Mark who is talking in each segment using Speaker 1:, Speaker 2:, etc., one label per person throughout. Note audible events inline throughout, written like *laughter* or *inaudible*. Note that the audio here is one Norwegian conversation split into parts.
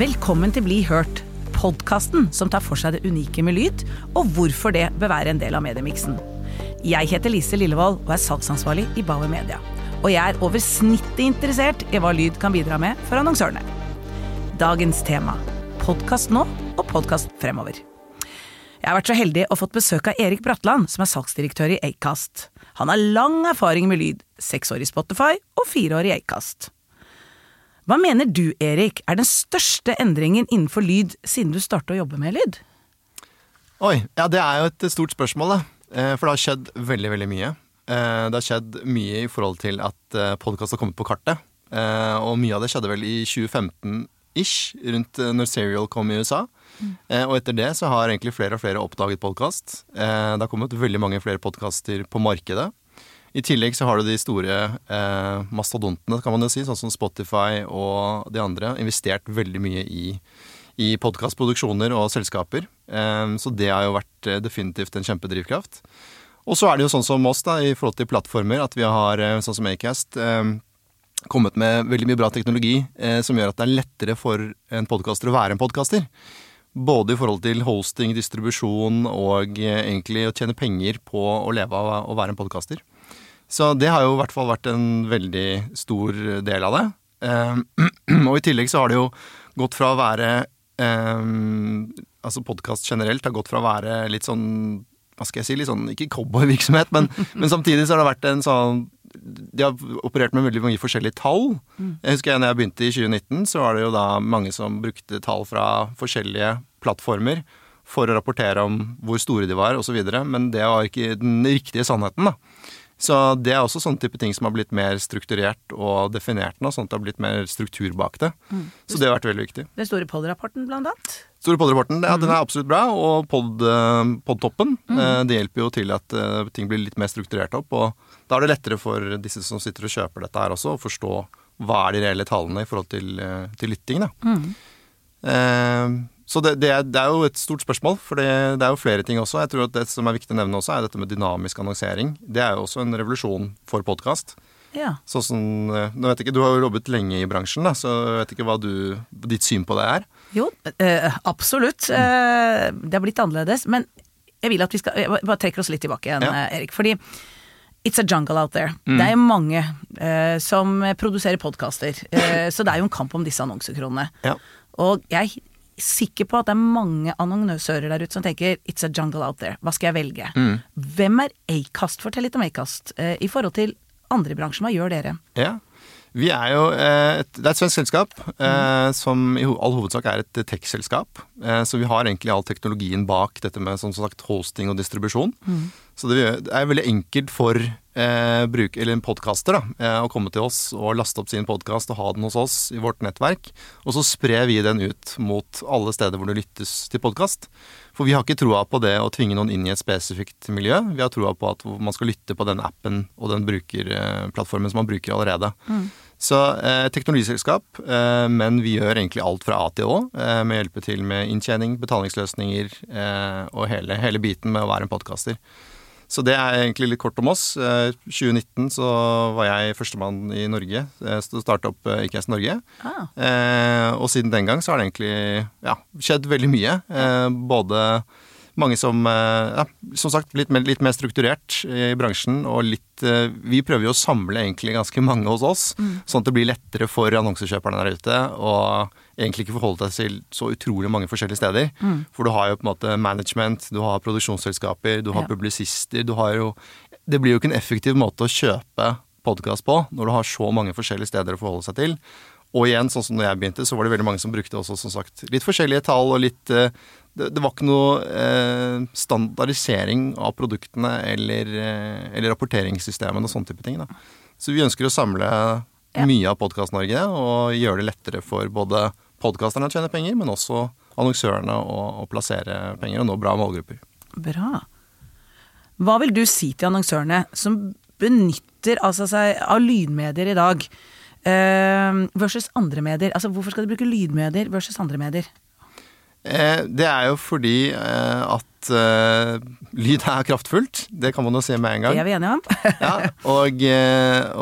Speaker 1: Velkommen til Bli hørt, podkasten som tar for seg det unike med lyd, og hvorfor det bør være en del av mediemiksen. Jeg heter Lise Lillevold og er salgsansvarlig i Bauer Media. Og jeg er over snittet interessert i hva lyd kan bidra med for annonsørene. Dagens tema podkast nå og podkast fremover. Jeg har vært så heldig og fått besøk av Erik Bratland, som er salgsdirektør i Acast. Han har lang erfaring med lyd, seks år i Spotify og fire år i Acast. Hva mener du, Erik, er den største endringen innenfor lyd siden du startet å jobbe med lyd?
Speaker 2: Oi, ja det er jo et stort spørsmål, da. Eh, for det har skjedd veldig, veldig mye. Eh, det har skjedd mye i forhold til at eh, podkast har kommet på kartet. Og mye av det skjedde vel i 2015-ish, rundt når Serial kom i USA. Mm. Og etter det så har egentlig flere og flere oppdaget podkast. Det har kommet veldig mange flere podkaster på markedet. I tillegg så har du de store eh, mastodontene, kan man jo si, sånn som Spotify og de andre. Investert veldig mye i, i podkastproduksjoner og selskaper. Eh, så det har jo vært eh, definitivt en kjempedrivkraft. Og så er det jo sånn som oss, da, i forhold til plattformer, at vi har, eh, sånn som Acast, eh, kommet med veldig mye bra teknologi eh, som gjør at det er lettere for en podkaster å være en podkaster. Både i forhold til hosting, distribusjon og egentlig å tjene penger på å leve av å være en podkaster. Så det har jo i hvert fall vært en veldig stor del av det. Um, *clears throat* og i tillegg så har det jo gått fra å være um, Altså podkast generelt har gått fra å være litt sånn Hva skal jeg si, litt sånn ikke cowboyvirksomhet, men, *laughs* men samtidig så har det vært en sånn de har operert med veldig mange forskjellige tall. Mm. Jeg husker jeg når jeg begynte i 2019, så var det jo da mange som brukte tall fra forskjellige plattformer for å rapportere om hvor store de var osv., men det var ikke den riktige sannheten. da. Så det er også sånne type ting som har blitt mer strukturert og definert nå, sånn at det har blitt mer struktur bak det. Mm. Så det har vært veldig viktig.
Speaker 1: Den store pod-rapporten, blant annet?
Speaker 2: Store pod-rapporten, ja, mm. den er absolutt bra. Og pod-toppen, mm. Eh, det hjelper jo til at uh, ting blir litt mer strukturert opp. Og da er det lettere for disse som sitter og kjøper dette her også, å forstå hva er de reelle tallene i forhold til, til lytting, da. Mm. Uh, så det, det, er, det, er, jo et stort spørsmål, for det, det, er jo flere ting også. Jeg tror at Det som er viktig å nevne også, er dette med dynamisk annonsering. Det er jo også en revolusjon for podkast. Ja. Sånn, nå vet jeg ikke, Du har jo jobbet lenge i bransjen, da, så jeg vet ikke hva du, ditt syn på det er?
Speaker 1: Jo, øh, absolutt. Mm. det har blitt annerledes. Men jeg vil at vi skal jeg bare trekker oss litt tilbake igjen, ja. Erik. Fordi It's a jungle out there. Mm. Det er jo mange eh, som produserer podkaster. Eh, så det er jo en kamp om disse annonsekronene. Ja. Og jeg sikker på at det er mange annonsører der ute som tenker 'it's a jungle out there', hva skal jeg velge? Mm. Hvem er Acast? Fortell litt om Acast eh, i forhold til andre bransjer. Hva gjør dere?
Speaker 2: Ja, vi er jo eh, et, Det er et svensk selskap eh, mm. som i all hovedsak er et tech-selskap. Eh, så vi har egentlig all teknologien bak dette med som sagt hosting og distribusjon. Mm. Så det er veldig enkelt for eh, bruk, eller en podkaster eh, å komme til oss og laste opp sin podkast og ha den hos oss i vårt nettverk. Og så sprer vi den ut mot alle steder hvor det lyttes til podkast. For vi har ikke troa på det å tvinge noen inn i et spesifikt miljø. Vi har troa på at man skal lytte på den appen og den brukerplattformen som man bruker allerede. Mm. Så eh, teknologiselskap, eh, men vi gjør egentlig alt fra A til Å. Eh, med å hjelpe til med inntjening, betalingsløsninger eh, og hele, hele, biten med å være en podkaster. Så det er egentlig litt kort om oss. Eh, 2019 så var jeg førstemann i Norge eh, starte opp IKS Norge. Ah. og siden den gang så har det egentlig ja, skjedd veldig mye. både mange som eh, ja, som sagt litt mer, litt mer, strukturert i bransjen. Og litt eh, Vi prøver jo å samle egentlig ganske mange hos oss, mm. sånn at det blir lettere for annonsekjøperne der ute. å egentlig ikke forholde deg til så utrolig mange forskjellige steder. Mm. For du har jo på en måte management, du har produksjonsselskaper, du har ja. publisister. Du har jo Det blir jo ikke en effektiv måte å kjøpe podkast på når du har så mange forskjellige steder å forholde seg til. Og igjen, sånn som når jeg begynte, så var det veldig mange som brukte også som sagt litt forskjellige tall og litt uh, det, det, var ikke noe eh, standardisering av produktene eller, eh, eller rapporteringssystemene og sånne type ting. Da. Så vi ønsker å samle ja. mye av Podkast-Norge og gjøre det lettere for både podkasterne å tjene penger, men også annonsørene å, å plassere penger og nå bra målgrupper.
Speaker 1: Bra. Hva vil du si til annonsørene som benytter altså seg av lydmedier i dag, eh, versus andre medier? Altså hvorfor skal de bruke lydmedier versus andre medier?
Speaker 2: Eh, det er jo fordi eh, at eh, lyd er kraftfullt. Det kan man jo se med en gang.
Speaker 1: Det er vi enige om. *laughs*
Speaker 2: ja, og,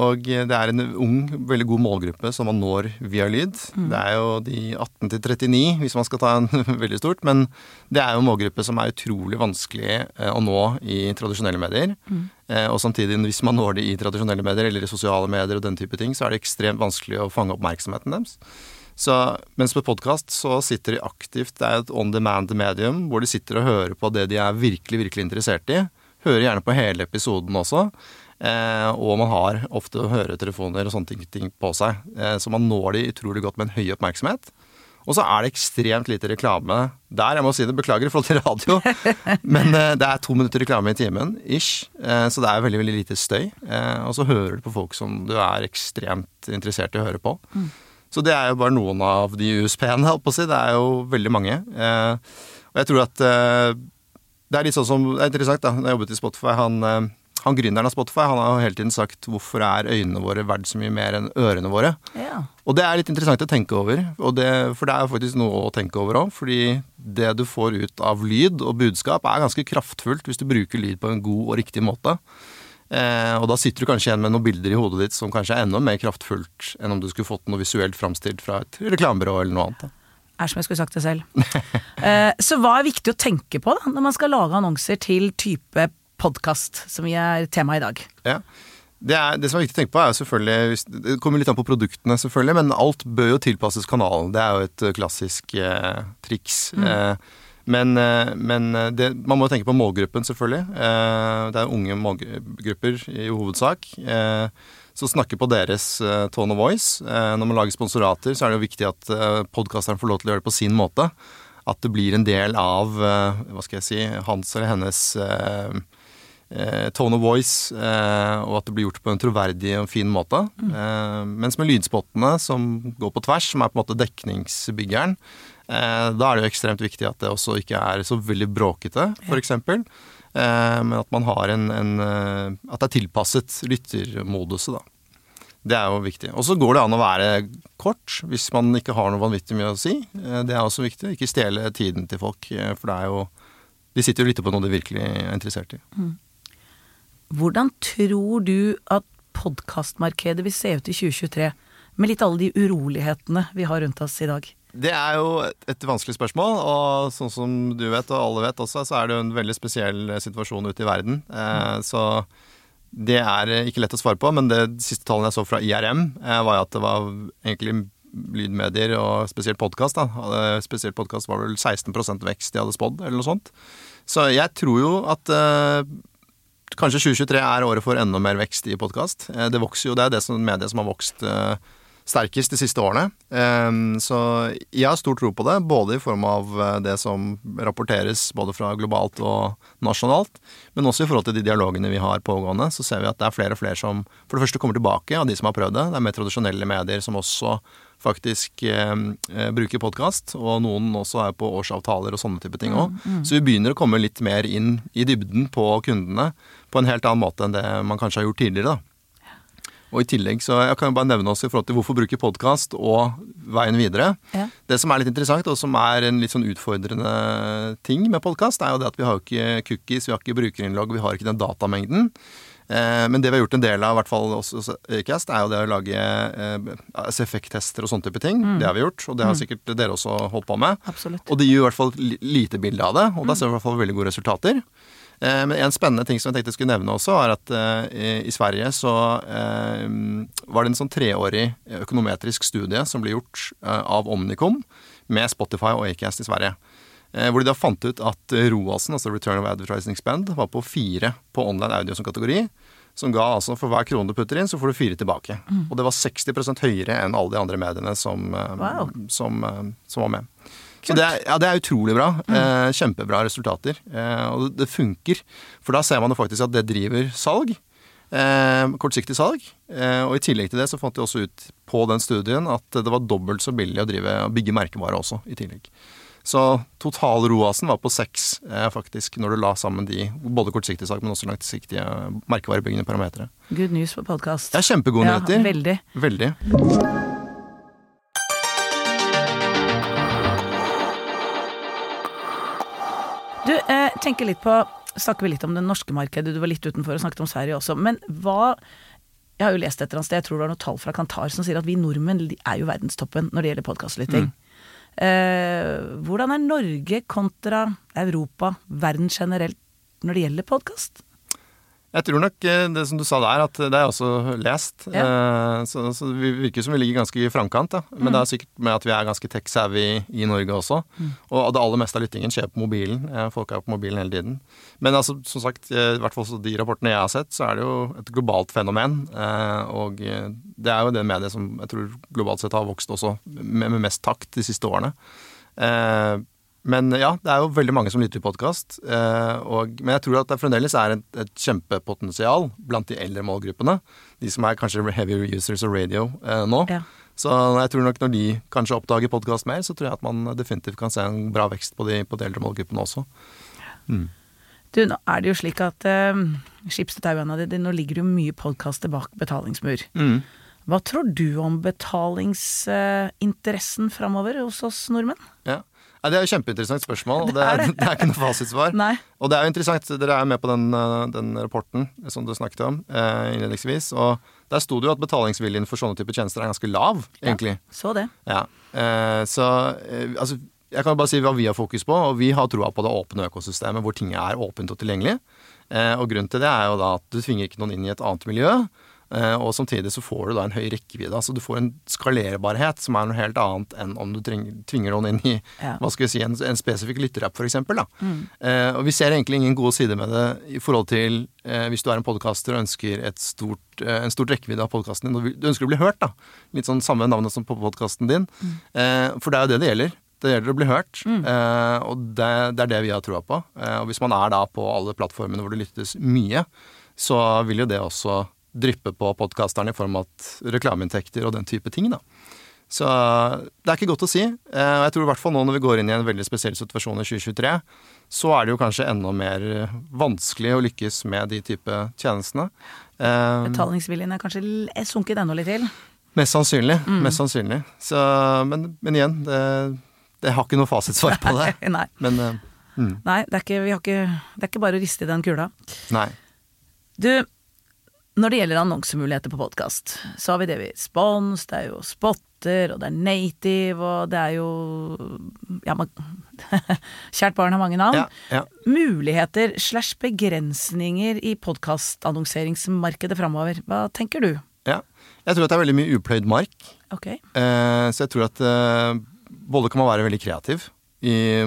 Speaker 2: og det er en ung, veldig god målgruppe som man når via lyd.
Speaker 1: Mm.
Speaker 2: Det er jo de 18 til 39, hvis man skal ta en *laughs* veldig stort. Men det er jo en målgruppe som er utrolig vanskelig å nå i tradisjonelle medier.
Speaker 1: Mm.
Speaker 2: Og samtidig, hvis man når det i tradisjonelle medier eller i sosiale medier og den type ting, så er det ekstremt vanskelig å fange oppmerksomheten deres. Så, mens på podkast så sitter de aktivt, det er et on demand-medium hvor de sitter og hører på det de er virkelig, virkelig interessert i. Hører gjerne på hele episoden også. Eh, og man har ofte høretelefoner og sånne ting, ting på seg. Eh, så man når de utrolig godt med en høy oppmerksomhet. Og så er det ekstremt lite reklame der. Jeg må si det, beklager i forhold til radio. *laughs* Men eh, det er to minutter reklame i timen, ish. Eh, så det er veldig veldig lite støy. Eh, og så hører du på folk som du er ekstremt interessert i å høre på. Mm. Så det er jo bare noen av de USP-ene, holdt på å si. Det er jo veldig mange. Eh, og jeg tror at eh, det er litt sånn som Det er interessant, da. Da jeg jobbet i Spotify, han, eh, han gründeren av Spotify han har jo hele tiden sagt 'hvorfor er øynene våre verdt så mye mer enn ørene våre'?
Speaker 1: Ja.
Speaker 2: Og det er litt interessant å tenke over, det, for det er jo faktisk noe å tenke over òg. Fordi det du får ut av lyd og budskap er ganske kraftfullt hvis du bruker lyd på en god og riktig måte. Eh, og da sitter du kanskje igjen med noen bilder i hodet ditt som kanskje er enda mer kraftfullt enn om du skulle fått noe visuelt framstilt fra et reklamebyrå eller noe annet. Da.
Speaker 1: Er som jeg skulle sagt det selv. *laughs* eh, så hva er viktig å tenke på da, når man skal lage annonser til type podkast, som vi er tema i dag?
Speaker 2: Ja. Det, er, det, som er viktig å tenke på, er selvfølgelig Det kommer litt an på produktene, selvfølgelig, men alt bør jo tilpasses kanalen. Det er jo et klassisk eh, triks. Mm. Eh, men, eh, men eh, det, man må tenke på målgruppen, selvfølgelig. Eh, det er unge målgrupper i hovedsak. Så snakke på deres tone of voice. Når man lager sponsorater, så er det jo viktig at podkasteren får lov til å gjøre det på sin måte. At det blir en del av hva skal jeg si, hans eller hennes tone of voice, og at det blir gjort på en troverdig og fin måte. Mm. Mens med lydspottene, som går på tvers, som er på en måte dekningsbyggeren, da er det jo ekstremt viktig at det også ikke er så veldig bråkete, f.eks. Eh, men at man har en, en, eh, At det er tilpasset lyttermoduset, da. Det er jo viktig. Og så går det an å være kort hvis man ikke har noe vanvittig mye å si. Det er også viktig. Ikke stjele tiden til folk, for det er jo De sitter jo og lytter på noe de virkelig er interessert i. Mm.
Speaker 1: Hvordan tror du at podkastmarkedet vil se ut i 2023, med litt alle de urolighetene vi har rundt oss i dag?
Speaker 2: Det er jo et vanskelig spørsmål, og sånn som du vet, og alle vet også, så er det jo en veldig spesiell situasjon ute i verden. Eh, så det er ikke lett å svare på, men det siste tallene jeg så fra IRM, eh, var at det var egentlig lydmedier og spesielt podkast. Spesielt podkast var vel 16% vekst de hadde spådd, eller noe sånt. Så jeg tror jo at eh, kanskje 2023 er året for enda mer vekst i podkast. Eh, det vokser jo, det er det som mediet som har vokst eh, sterkest de siste årene. Ehm, så jeg har stor tro på det, både i form av eh, det som rapporteres både fra globalt og nasjonalt, men også i forhold til de dialogene vi har pågående, så ser vi at det er flere og flere som for det første kommer tilbake av de som har prøvd det. Det er mer tradisjonelle medier som også faktisk eh, eh bruker podkast, og noen også er på årsavtaler og sånne type ting òg. Mm, mm. Så vi begynner å komme litt mer inn i dybden på kundene på en helt annen måte enn det man kanskje har gjort tidligere. da. Og i tillegg så Jeg kan jo bare nevne også i forhold til hvorfor bruke podkast og veien videre. Ja. Det som er litt interessant, og som er en litt sånn utfordrende ting med podkast, er jo det at vi har jo ikke cookies, vi har ikke brukerinnlogg, vi har ikke den datamengden. Eh, men det vi har gjort en del av, i hvert fall hos Acast, er jo det å lage eh, SFX-tester og sånne type ting. Mm. Det har vi gjort, og det har mm. sikkert dere også holdt på med.
Speaker 1: Absolutt.
Speaker 2: Og det gir i hvert fall lite bilde av det, og da ser vi i hvert fall veldig gode resultater. Eh, men en spennende ting som jeg tenkte jeg skulle nevne også, er at eh, i Sverige så eh, var det en sånn treårig økonometrisk studie som ble gjort av Omnicom med Spotify og Acast i Sverige. Hvor de da fant ut at ROAS-en, altså Return of Advertising Spend, var på fire på online audio som kategori. Som ga altså for hver krone du putter inn, så får du fire tilbake. Mm. Og det var 60% høyere enn alle de andre mediene som, wow. som, som var med. Så det er, ja, det er utrolig bra. Mm. Eh, kjempebra resultater. Eh, og det, funker. For da ser man jo faktisk at det driver salg. Eh, kortsiktig salg. Eh, og i tillegg til det så fant de også ut på den studien at det var dobbelt så billig å drive, bygge merkevare også, i tillegg. Så total-ROAS-en var på seks, eh, faktisk, når du la sammen de både kortsiktige salg, men også langsiktige merkevarebyggende parametere.
Speaker 1: Good news på podkast.
Speaker 2: Ja, kjempegode
Speaker 1: ja,
Speaker 2: nyheter.
Speaker 1: Veldig.
Speaker 2: veldig.
Speaker 1: Jeg tenker litt på Snakker vi litt om det norske markedet, du var litt utenfor og snakket om Sverige også. Men hva Jeg har jo lest et eller annet sted, jeg tror det var noe tall fra Kantar som sier at vi nordmenn er jo verdenstoppen når det gjelder podkastlytting. Mm. Eh, hvordan er Norge kontra Europa, verden generelt, når det gjelder podkast?
Speaker 2: Jeg tror nok eh, det som du sa der, at det er også lest. Ja. Eh, så, så det virker som vi ligger ganske i framkant. Ja. Men mm. det er sikkert med at vi er ganske tech-savvy i Norge også. Mm. Og det aller meste av lyttingen skjer på mobilen. Eh, folk er på mobilen hele tiden. Men altså, som sagt, i hvert fall de rapportene jeg har sett, så er det jo et globalt fenomen. Og det er jo det mediet som jeg tror globalt sett har vokst også med mest takt de siste årene. Men ja, det er jo veldig mange som lytter til podkast. Eh, men jeg tror at det fremdeles er et, et, kjempepotensial blant de eldre målgruppene. De som er kanskje heavy users of radio eh, nå. Ja. Så jeg tror nok når de kanskje oppdager podkast mer, så tror jeg at man definitivt kan se en bra vekst på de, på de eldre målgruppene også. Mm.
Speaker 1: Du, nå er det jo slik at eh, skips er tauene dine, nå ligger jo mye podkaster bak betalingsmur. Mm. Hva tror du om betalingsinteressen uh, framover hos oss nordmenn?
Speaker 2: Ja. Ja, det er jo kjempeinteressant spørsmål, og det er, det er ikke noe fasitsvar. *laughs* Nei. Og det er jo interessant, dere er med på den, eh, den rapporten som du snakket om eh, innledningsvis. Og der sto det jo at betalingsviljen for sånne typer tjenester er ganske lav, egentlig.
Speaker 1: Ja, så det.
Speaker 2: Ja. Eh, så eh, altså, jeg kan bare si hva vi har fokus på, og vi har troa på det åpne økosystemet hvor ting er åpent og tilgjengelig. Eh, og grunnen til det er jo da at du tvinger ikke noen inn i et annet miljø. Eh, og samtidig så får du da en høy rekkevidde. Altså du får en skalerbarhet som er noe helt annet enn om du tvinger noen inn i ja. hva skal vi si, en, en spesifikk lytterapp, f.eks. Mm. Eh, og vi ser egentlig ingen gode sider med det i forhold til eh, hvis du er en podkaster og ønsker stort, eh, en stort rekkevidde av podkasten din, og du ønsker å bli hørt, da. Litt sånn samme navnet som på podkasten din. Mm. Eh, for det er jo det det gjelder. Det gjelder å bli hørt, mm. eh, og det, det, er det vi har troa på. og hvis man er da på alle plattformene hvor det lyttes mye, så vil jo det også dryppe på podkasterne i form av reklameinntekter og den type ting. da. Så det er ikke godt å si. Eh, og jeg tror i hvert fall nå når vi går inn i en veldig spesiell situasjon i 2023, så er det jo kanskje enda mer vanskelig å lykkes med de type tjenestene.
Speaker 1: Eh, Betalingsviljen er kanskje sunket enda litt til?
Speaker 2: Mest sannsynlig. Mm. Mest sannsynlig. Så, men, men, igjen, det, det, har ikke noe fasitsvar på det. *laughs*
Speaker 1: Nei. Men, uh, mm. Nei det, er ikke, ikke, det er ikke bare å riste i den kula.
Speaker 2: Nei.
Speaker 1: Du, når det gjelder annonsemuligheter på podkast, så har vi det vi spons, det er jo spotter, og det er native, og det er jo Ja, man *laughs* Kjært barn har mange navn. Ja, ja. Muligheter slash begrensninger i podkastannonseringsmarkedet framover. Hva tenker du?
Speaker 2: Ja, jeg tror at det er veldig mye upløyd mark.
Speaker 1: Okay.
Speaker 2: Eh, så jeg tror at eh, både kan man være veldig kreativ i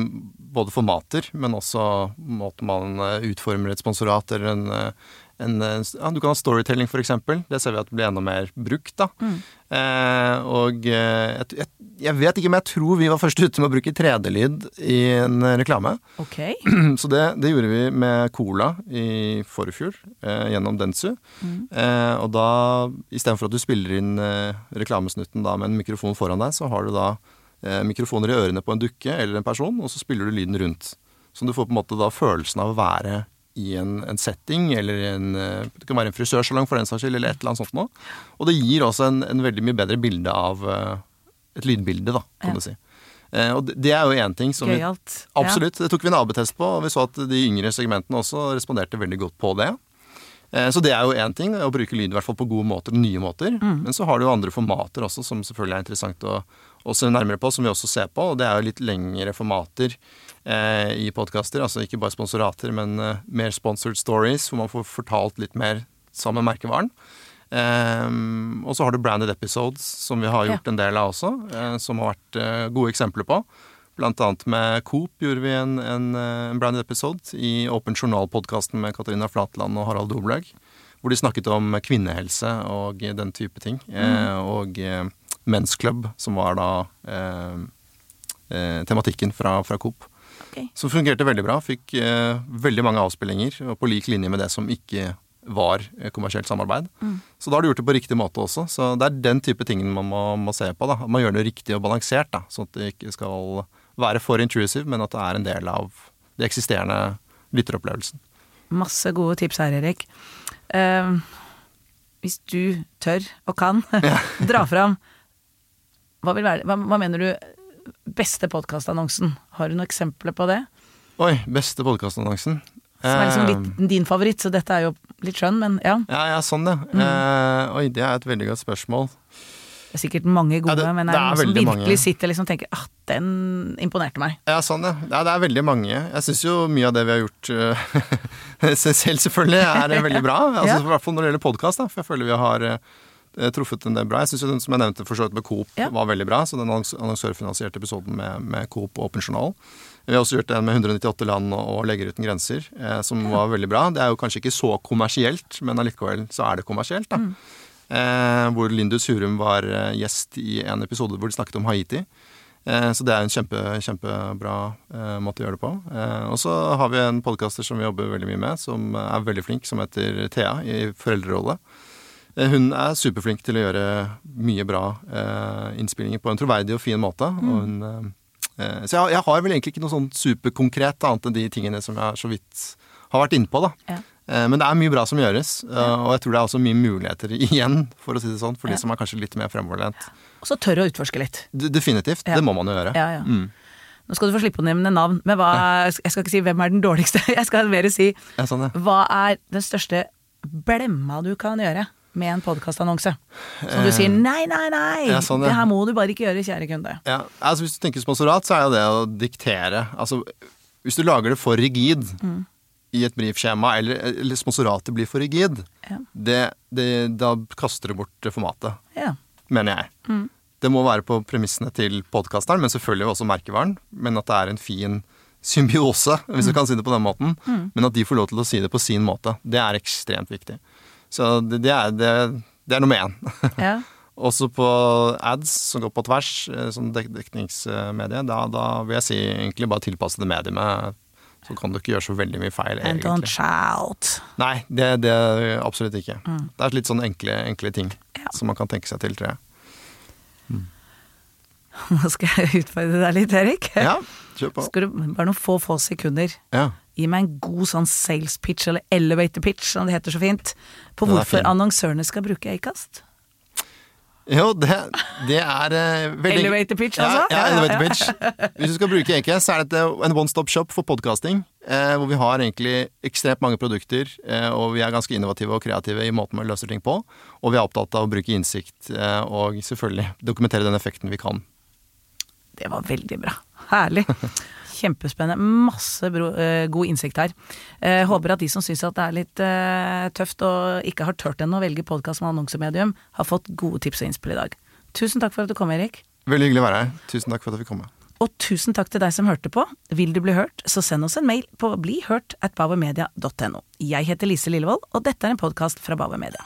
Speaker 2: både formater, men også måten man eh, utformer et sponsorat eller en, eh, en, eh, ja, Du kan ha storytelling, f.eks. Det ser vi at blir enda mer brukt. da. Mm. Eh, og eh, jeg, jeg, vet ikke, men jeg tror vi var først ute med å bruke 3D-lyd i en reklame.
Speaker 1: Okay. *clears throat*
Speaker 2: Så det, det, gjorde vi med Cola i forfjor, eh, gjennom Dentsu. Mm. Eh, og da, istedenfor at du spiller inn eh, reklamesnutten da, med en mikrofon foran deg, så har du da mikrofoner i ørene på en dukke eller en person, og så spiller du lyden rundt. Så du får på en måte da følelsen av å være i en, en, setting, eller en, eh, det kan være en frisørsalong for den saks skyld, eller et eller annet sånt noe. Og det gir også en, en veldig mye bedre bilde av uh, et lydbilde, da, kan ja. du si. Eh, og det, det, er jo én ting som
Speaker 1: Gøyalt.
Speaker 2: Vi, absolutt. Ja. Det tok vi en AB-test på, og vi så at de yngre segmentene også responderte veldig godt på det. Uh, så det er jo én ting, å bruke lyd i hvert fall på gode måter, nye måter. Mm. Men så har du jo andre formater også, som selvfølgelig er interessant å, å se nærmere på, som vi også ser på. Og det er jo litt lengre formater eh, i podkaster. Altså ikke bare sponsorater, men eh, mer sponsored stories, hvor man får fortalt litt mer sammen med merkevaren. Um, og så har du branded episodes, som vi har gjort ja. en del av også, eh, som har vært eh, gode eksempler på. Blant annet med Coop gjorde vi en, en, eh, en branded episode i Åpen journal-podkasten med Katarina Flatland og Harald Doblaug. Hvor de snakket om kvinnehelse og den type ting. Mm. og mensklubb, som var da tematikken fra, fra Coop. Okay. Som fungerte veldig bra. Fikk eh, veldig mange avspillinger, og på lik linje med det som ikke var eh, kommersielt samarbeid. Mm. Så da har du gjort det på riktig måte også. Så det er den type tingene man må, må se på. da. Man gjør det riktig og balansert, da, sånn at det ikke skal være for intrusive, men at det er en del av det eksisterende lytteropplevelsen.
Speaker 1: Masse gode tips her, Erik. Uh, hvis du tør og kan, *laughs* dra fram hva, være, hva, hva mener du beste podkastannonsen. Har du noen eksempler på det?
Speaker 2: Oi, beste podkastannonsen.
Speaker 1: Som er liksom
Speaker 2: Eh,
Speaker 1: litt din favoritt, så dette er jo litt skjønn, men ja.
Speaker 2: Ja, ja, sånn ja.
Speaker 1: Mm.
Speaker 2: Uh, oi, det er et veldig godt spørsmål.
Speaker 1: Det er sikkert mange gode,
Speaker 2: Ja, det-
Speaker 1: men er
Speaker 2: det
Speaker 1: det
Speaker 2: er
Speaker 1: noen som virkelig
Speaker 2: mange.
Speaker 1: sitter liksom og tenker at den imponerte meg.
Speaker 2: Ja, sånn ja. ja. Det er veldig mange. Jeg syns jo mye av det vi har gjort eh, *laughs* selv, selvfølgelig, er eh, veldig bra. *laughs* Altså, I hvert fall når det gjelder podkast, for jeg føler vi har eh, truffet en del bra. Jeg syns den som jeg nevnte for så vidt med Coop
Speaker 1: Ja.
Speaker 2: var veldig bra. Så den annonsørfinansierte episoden med, med Coop og Open Journal. Vi har også gjort en med 198 land og legger Leger uten grenser, eh, som var veldig bra. Det er jo kanskje ikke så kommersielt, men allikevel så er det kommersielt, da. Eh, hvor Lindus Hurum var eh, gjest i en episode hvor de snakket om Haiti. Eh, så det er en kjempe, kjempebra eh, måte å gjøre det på. Eh, og så har vi en podkaster som vi jobber veldig mye med, som er veldig flink, som heter Thea, i foreldrerolle. Eh, Hun er superflink til å gjøre mye bra eh, innspillinger på en troverdig og fin måte. Og hun, eh, eh, så jeg, jeg har vel egentlig ikke noe sånn superkonkret annet enn de tingene som jeg så vidt har vært innpå, da.
Speaker 1: Ja.
Speaker 2: Eh, Men det er mye bra som gjøres, eh, og jeg tror det er også mye muligheter *laughs* igjen, for å si det sånn, for de som er kanskje litt mer fremoverlent.
Speaker 1: Og så tørre å utforske litt.
Speaker 2: Definitivt. Det må man jo gjøre.
Speaker 1: Ja, ja.
Speaker 2: Mm.
Speaker 1: Nå skal du få slippe å nevne navn, men hva, jeg skal ikke si hvem er den dårligste. *laughs* Jeg skal mer si
Speaker 2: Ja, sånn, ja.
Speaker 1: hva er den største blemma du kan gjøre med en podkastannonse? Som du sier nei, nei, nei,
Speaker 2: Eh, ja, sånn,
Speaker 1: det her må du bare ikke gjøre, kjære kunde.
Speaker 2: Ja, altså Hvis du tenker sponsorat, så er jo det å diktere Altså, Hvis du lager det for rigid
Speaker 1: Mm.
Speaker 2: I et brifskjema, eller, eller sponsoratet blir for rigid,
Speaker 1: Ja.
Speaker 2: det, det, da kaster du bort formatet,
Speaker 1: Ja.
Speaker 2: mener jeg.
Speaker 1: Mm.
Speaker 2: Det må være på premissene til podkasteren, men selvfølgelig også merkevaren. Men at det er en fin symbiose, *laughs* hvis
Speaker 1: Mm.
Speaker 2: du kan si det på den måten. Men at de får lov til å si det på sin måte. Det er ekstremt viktig. Så det, det, er, det, det er nummer én.
Speaker 1: Ja. *laughs*
Speaker 2: Også på ads som går på tvers, eh, som dek dekningsmedie, da, da vil jeg si egentlig bare tilpasse det mediumet. Så kan du ikke gjøre så veldig mye feil,
Speaker 1: And don't shout.
Speaker 2: Nei, det, det absolutt ikke. Det er litt sånn enkle, enkle ting
Speaker 1: Ja.
Speaker 2: som man kan tenke seg til, tror jeg. *laughs*
Speaker 1: Nå skal jeg utfordre deg litt, Erik.
Speaker 2: Ja, kjør på.
Speaker 1: Skal du bare noen få, få sekunder
Speaker 2: Ja.
Speaker 1: gi meg en god sånn sales pitch, eller elevator pitch, som det heter så fint, på hvorfor
Speaker 2: fin.
Speaker 1: annonsørene skal bruke Acast?
Speaker 2: Jo, det, det er uh, veldig
Speaker 1: Elevator pitch, altså?
Speaker 2: Ja,
Speaker 1: Ja,
Speaker 2: elevator pitch. Hvis du skal bruke AKS, så er det en one stop shop for podcasting. Eh, hvor vi har egentlig ekstremt mange produkter, eh, og vi er ganske innovative og kreative i måten vi løser ting på. Og vi er opptatt av å bruke innsikt eh, og selvfølgelig dokumentere den effekten vi kan.
Speaker 1: Det var veldig bra. Herlig. Kjempespennende. Masse bro, uh, god innsikt her. Uh, håper at de som syns at det er litt uh, tøft og ikke har turt ennå å velge podkast som annonsemedium, har fått gode tips og innspill i dag. Tusen takk for at du kom, Erik.
Speaker 2: Veldig hyggelig å være her. Tusen takk for at jeg fikk komme.
Speaker 1: Og tusen takk til deg som hørte på. Vil du bli hørt, så send oss en mail på blihørt at bauermedia.no. Jeg heter Lise Lillevold, og dette er en podkast fra Bauer Media.